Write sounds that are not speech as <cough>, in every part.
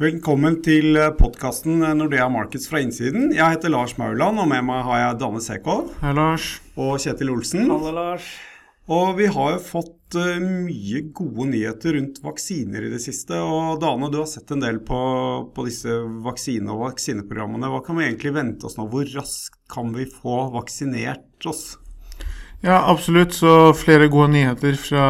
Velkommen til podkasten Nordea Markets fra innsiden. Jeg heter Lars Mauland, og med meg har jeg Danne Sekov. Hei, Lars. Og Kjetil Olsen. Hallo, Lars. Og vi har jo fått uh, mye gode nyheter rundt vaksiner i det siste. Og Dane, du har sett en del på, på disse vaksine- og vaksineprogrammene. Hva kan vi egentlig vente oss nå? Hvor raskt kan vi få vaksinert oss? Ja, absolutt. Så flere gode nyheter fra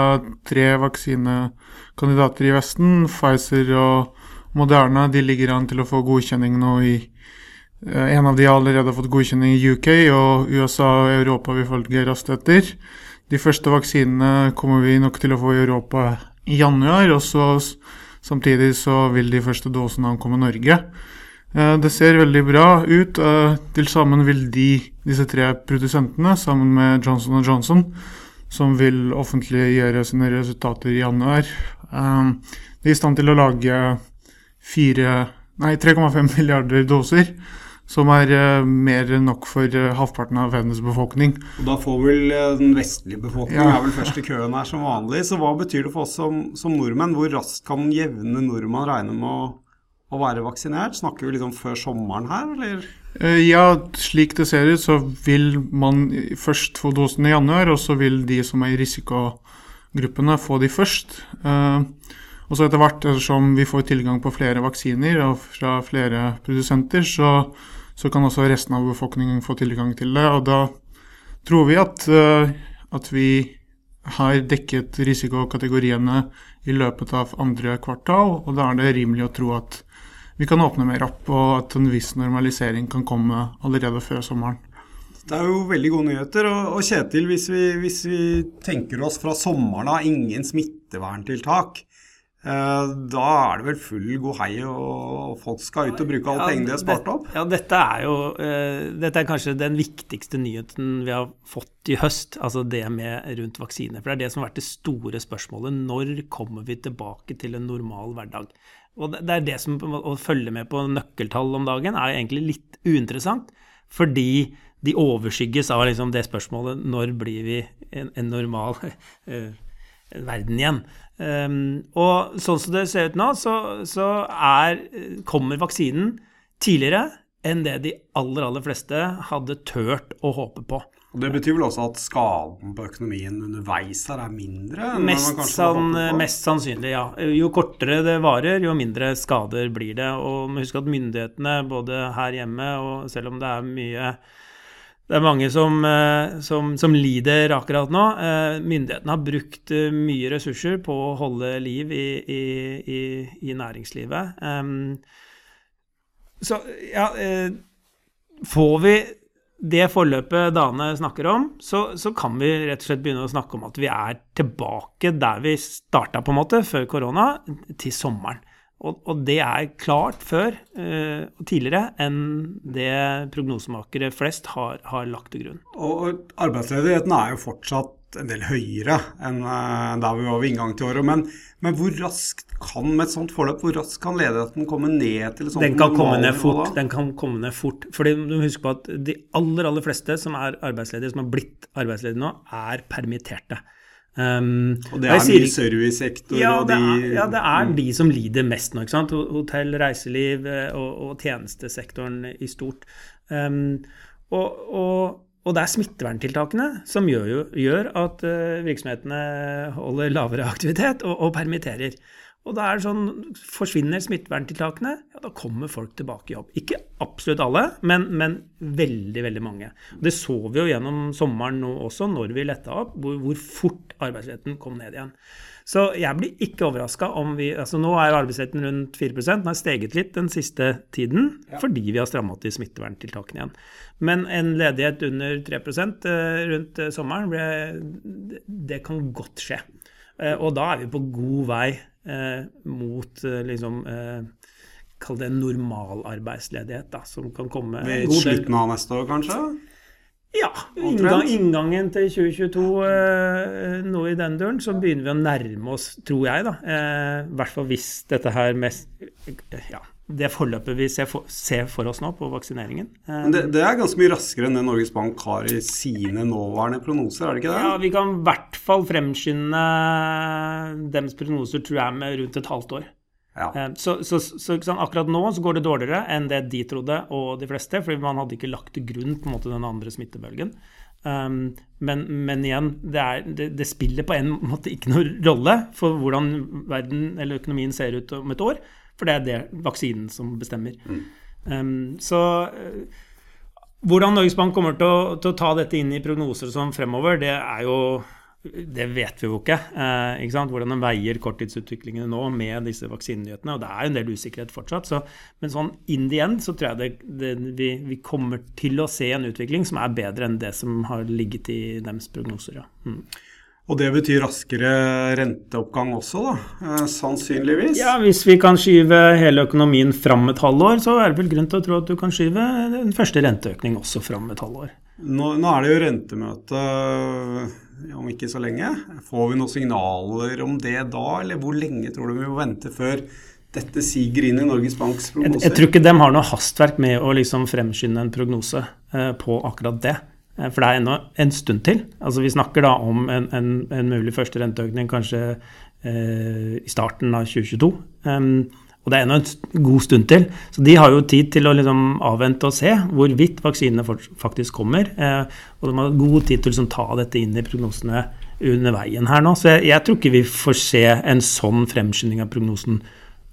tre vaksinekandidater i Vesten. Pfizer og Moderna de ligger an til å få godkjenning nå i eh, En av de har allerede fått godkjenning i UK, og USA og Europa vil følge raskt etter. De første vaksinene kommer vi nok til å få i Europa i januar, og så samtidig så vil de første dosene ankomme Norge. Eh, det ser veldig bra ut. Eh, til sammen vil de, disse tre produsentene, sammen med Johnson Johnson, som vil offentliggjøre sine resultater i januar, de er i stand til å lage 3,5 <laughs> milliarder doser. Som er uh, mer enn nok for halvparten av verdens befolkning. Og Da får vel den vestlige befolkningen ja. er vel først i køen her som vanlig. Så hva betyr det for oss som, som nordmenn? Hvor raskt kan jevne nordmann regne med å, å, være vaksinert? Snakker vi litt om før sommeren her, eller? ja, slik det ser ut, så vil man først få dosen i januar, og så vil de som er i risikogruppene, få de først. Uh, og så etter hvert som vi får tilgang på flere vaksiner og fra flere produsenter, så, så, kan også resten av befolkningen få tilgang til det. Og da tror vi at, uh, at vi har dekket risikokategoriene i løpet av andre kvartal, og da er det rimelig å tro at vi kan åpne mer opp, og at en viss normalisering kan komme allerede før sommeren. Det er jo veldig gode nyheter. Og, Kjetil, hvis vi, hvis vi tenker oss fra sommeren av ingen smitteverntiltak, da er det vel full god hei, og folk skal ut og bruke alle ja, pengene de har spart opp? Ja, dette er jo uh, dette er kanskje den viktigste nyheten vi har fått i høst. Altså det med rundt vaksine. For det er det som har vært det store spørsmålet. Når kommer vi tilbake til en normal hverdag? Og det er det som Å følge med på nøkkeltall om dagen er egentlig litt uinteressant. Fordi de overskygges av liksom det spørsmålet når blir vi en, en normal uh, <laughs> verden igjen. Um, og sånn som det ser ut nå, så, så er, kommer vaksinen tidligere enn det de aller, aller fleste hadde turt å håpe på. Og Det betyr vel også at skaden på økonomien underveis her er mindre? Mest, san, mest, sannsynlig, ja. Jo kortere det varer, jo mindre skader blir det. Og husk at myndighetene, både her hjemme og selv om det er mye det er mange som, eh, som, som, lider akkurat nå. Eh, myndighetene har brukt eh, mye ressurser på å holde liv i, i, i, i næringslivet. Så ja Får vi det forløpet Dane snakker om, så, så, kan vi rett og slett begynne å snakke om at vi er tilbake der vi starta, på en måte, før korona, til sommeren. Og, og, det er klart før eh, og tidligere enn det prognosemakere flest har, har lagt til grunn. Og Arbeidsledigheten er jo fortsatt en del høyere enn uh, der vi var ved inngang til året. Men, men, hvor raskt kan med et sånt forløp, hvor raskt kan ledigheten komme ned til et sånt Den kan komme ned fort. Den kan komme ned fort. Fordi du må huske på at de aller, aller fleste som er arbeidsledige, som har blitt arbeidsledige nå, er permitterte. Um, og det er mye servicesektor ja, og de er, Ja, det er mm. de som lider mest nå. ikke sant? Hotell, reiseliv eh, og, og tjenestesektoren i stort. Um, og, og, og, det er smitteverntiltakene som gjør, gjør at uh, virksomhetene holder lavere aktivitet og, og permitterer. Og da er det sånn, Forsvinner smitteverntiltakene, ja, da kommer folk tilbake i jobb. Ikke absolutt alle, men, men veldig veldig mange. Det så vi jo gjennom sommeren nå også, når vi letta opp, hvor, hvor fort arbeidsledigheten kom ned igjen. Så jeg blir ikke overraska om vi altså Nå er jo arbeidsledigheten rundt 4 Den har steget litt den siste tiden ja. fordi vi har strammet til smitteverntiltakene igjen. Men en ledighet under 3 eh, rundt eh, sommeren, det kan godt skje. Eh, og da er vi på god vei eh, mot eh, liksom eh, Kall det normal arbeidsledighet, da, som kan komme Ved slutten av neste år, kanskje? Ja. Inngang, inngangen til 2022, eh, nå i den duren, så begynner vi å nærme oss, tror jeg, da. Eh, hvert fall hvis dette her mest Ja det forløpet vi ser for, ser for, oss nå på vaksineringen. Men det, det, er ganske mye raskere enn det Norges Bank har i sine nåværende prognoser, er det ikke det? Ja, vi kan i hvert fall fremskynde deres prognoser, tror jeg, med rundt et halvt år. Ja. Så, så, så, så akkurat nå så går det dårligere enn det de trodde, og de fleste, fordi man hadde ikke lagt til grunn på en måte den andre smittebølgen. Um, men, men, igjen, det, er, det, det, spiller på en måte ikke noen rolle for hvordan verden eller økonomien ser ut om et år. For det er det vaksinen som bestemmer. Mm. Um, så uh, hvordan Norges Bank kommer til å, til å, ta dette inn i prognoser som fremover, det er jo det vet vi jo ikke. Eh, ikke Hvordan de veier korttidsutviklingene nå med disse vaksinenyhetene. Og det er jo en del usikkerhet fortsatt. Så, men sånn in the end så tror jeg det, det, vi, vi, kommer til å se en utvikling som er bedre enn det som har ligget i deres prognoser. Ja. Mm. Og det betyr raskere renteoppgang også, da? Eh, sannsynligvis? Ja, hvis vi kan skyve hele økonomien fram et halvår, så er det vel grunn til å tro at du kan skyve den første renteøkning også fram et halvår. Nå, nå er det jo rentemøte om ikke så lenge. Får vi noen signaler om det da, eller hvor lenge tror du vi må vente før dette siger inn i Norges Banks prognoser? Jeg, jeg tror ikke de har noe hastverk med å liksom fremskynde en prognose eh, på akkurat det. Eh, for det er ennå en stund til. Altså Vi snakker da om en, en, en mulig første renteøkning kanskje eh, i starten av 2022. Um, og det er ennå en god stund til. Så de har jo tid til å liksom avvente og se hvorvidt vaksinene faktisk kommer. Eh, og de har god tid til å liksom ta dette inn i prognosene under veien her nå. Så jeg, jeg, tror ikke vi får se en sånn fremskynding av prognosen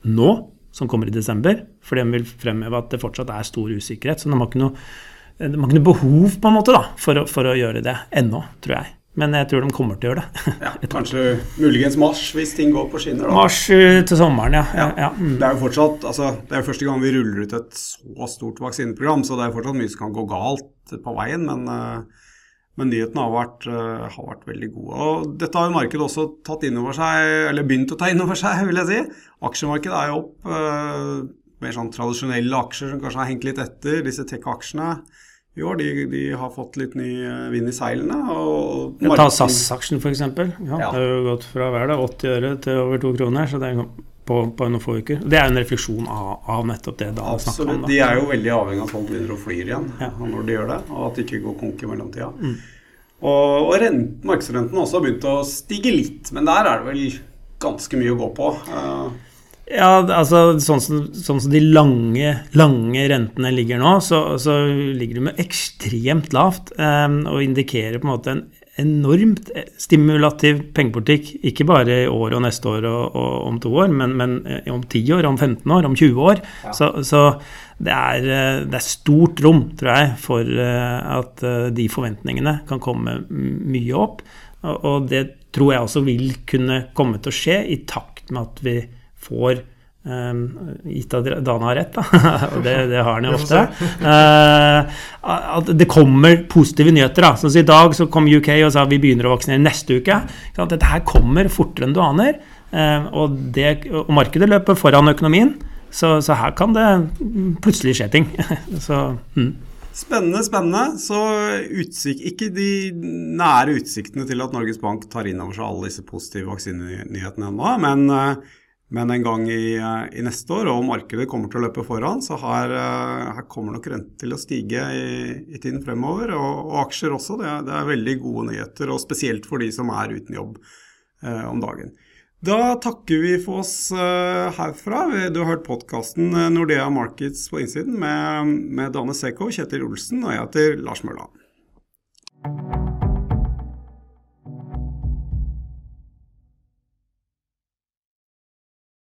nå, som kommer i desember. For de vil fremheve at det fortsatt er stor usikkerhet. Så de har ikke noe, har ikke noe behov på en måte da, for, å, for å gjøre det ennå, tror jeg. Men jeg tror de kommer til å gjøre det. <laughs> ja, kanskje muligens mars, hvis ting går på skinner. Da. Mars eh, til sommeren, ja. ja. ja. Mm. Det er jo fortsatt, altså, det er jo første gang vi ruller ut et så stort vaksineprogram, så det er fortsatt mye som kan gå galt på veien. Men, uh, men nyhetene har vært, uh, har vært, veldig gode. Og dette har jo markedet også tatt inn over seg, eller begynt å ta inn over seg, <laughs> vil jeg si. Aksjemarkedet er jo opp. Mer sånn tradisjonelle aksjer som kanskje har hengt litt etter, disse tech-aksjene i år. De, de, har fått litt ny eh, vind i seilene. Og ja, ta SAS-aksjen f.eks. Ja, ja. Det har jo gått fra hver dag 80 øre til over 2 kroner. så det er på, på noen få uker. Det er en refleksjon av, av nettopp det da snakker om. Da. De er jo veldig avhengig av at folk begynner å fly igjen ja. når de gjør det, og at det ikke går konk i mellomtida. Mm. Og, og rent, markedsrenten også har begynt å stige litt, men der er det vel ganske mye å gå på. Uh, ja, altså sånn som, sånn som de lange, lange, rentene ligger nå, så, så ligger de med ekstremt lavt um, og indikerer på en måte en enormt stimulativ pengepolitikk. Ikke bare i år og neste år og, og om to år, men, men, eh, om ti år, om 15 år, om 20 år. Ja. Så, så det, er, eh, det, er, stort rom, tror jeg, for eh, at de forventningene kan komme mye opp. Og det tror jeg også vil kunne komme til å skje i takt med at vi får Um, gitt at Dan har rett, da, <laughs> og det, det, har han jo <laughs> ofte. Uh, at det kommer positive nyheter. da, sånn I dag så kom UK og sa vi begynner å vaksinere neste uke. Dette her kommer fortere enn du aner. Uh, og, det, og, markedet løper foran økonomien. Så, så, her kan det plutselig skje ting. <laughs> så, mm. Spennende, spennende. Så utsikt, ikke de nære utsiktene til at Norges Bank tar inn over seg alle disse positive vaksinenyhetene ennå, men uh, men en gang i, eh, i, neste år, og markedet kommer til å løpe foran, så her, eh, her kommer nok renten til å stige i, i tiden fremover. Og, og aksjer også. Det er, det er, veldig gode nyheter, og spesielt for de som er uten jobb eh, om dagen. Da takker vi for oss eh, herfra. Du har hørt podkasten eh, Nordea Markets på innsiden med, med Dane Seko, Kjetil Olsen og jeg heter Lars Mørland.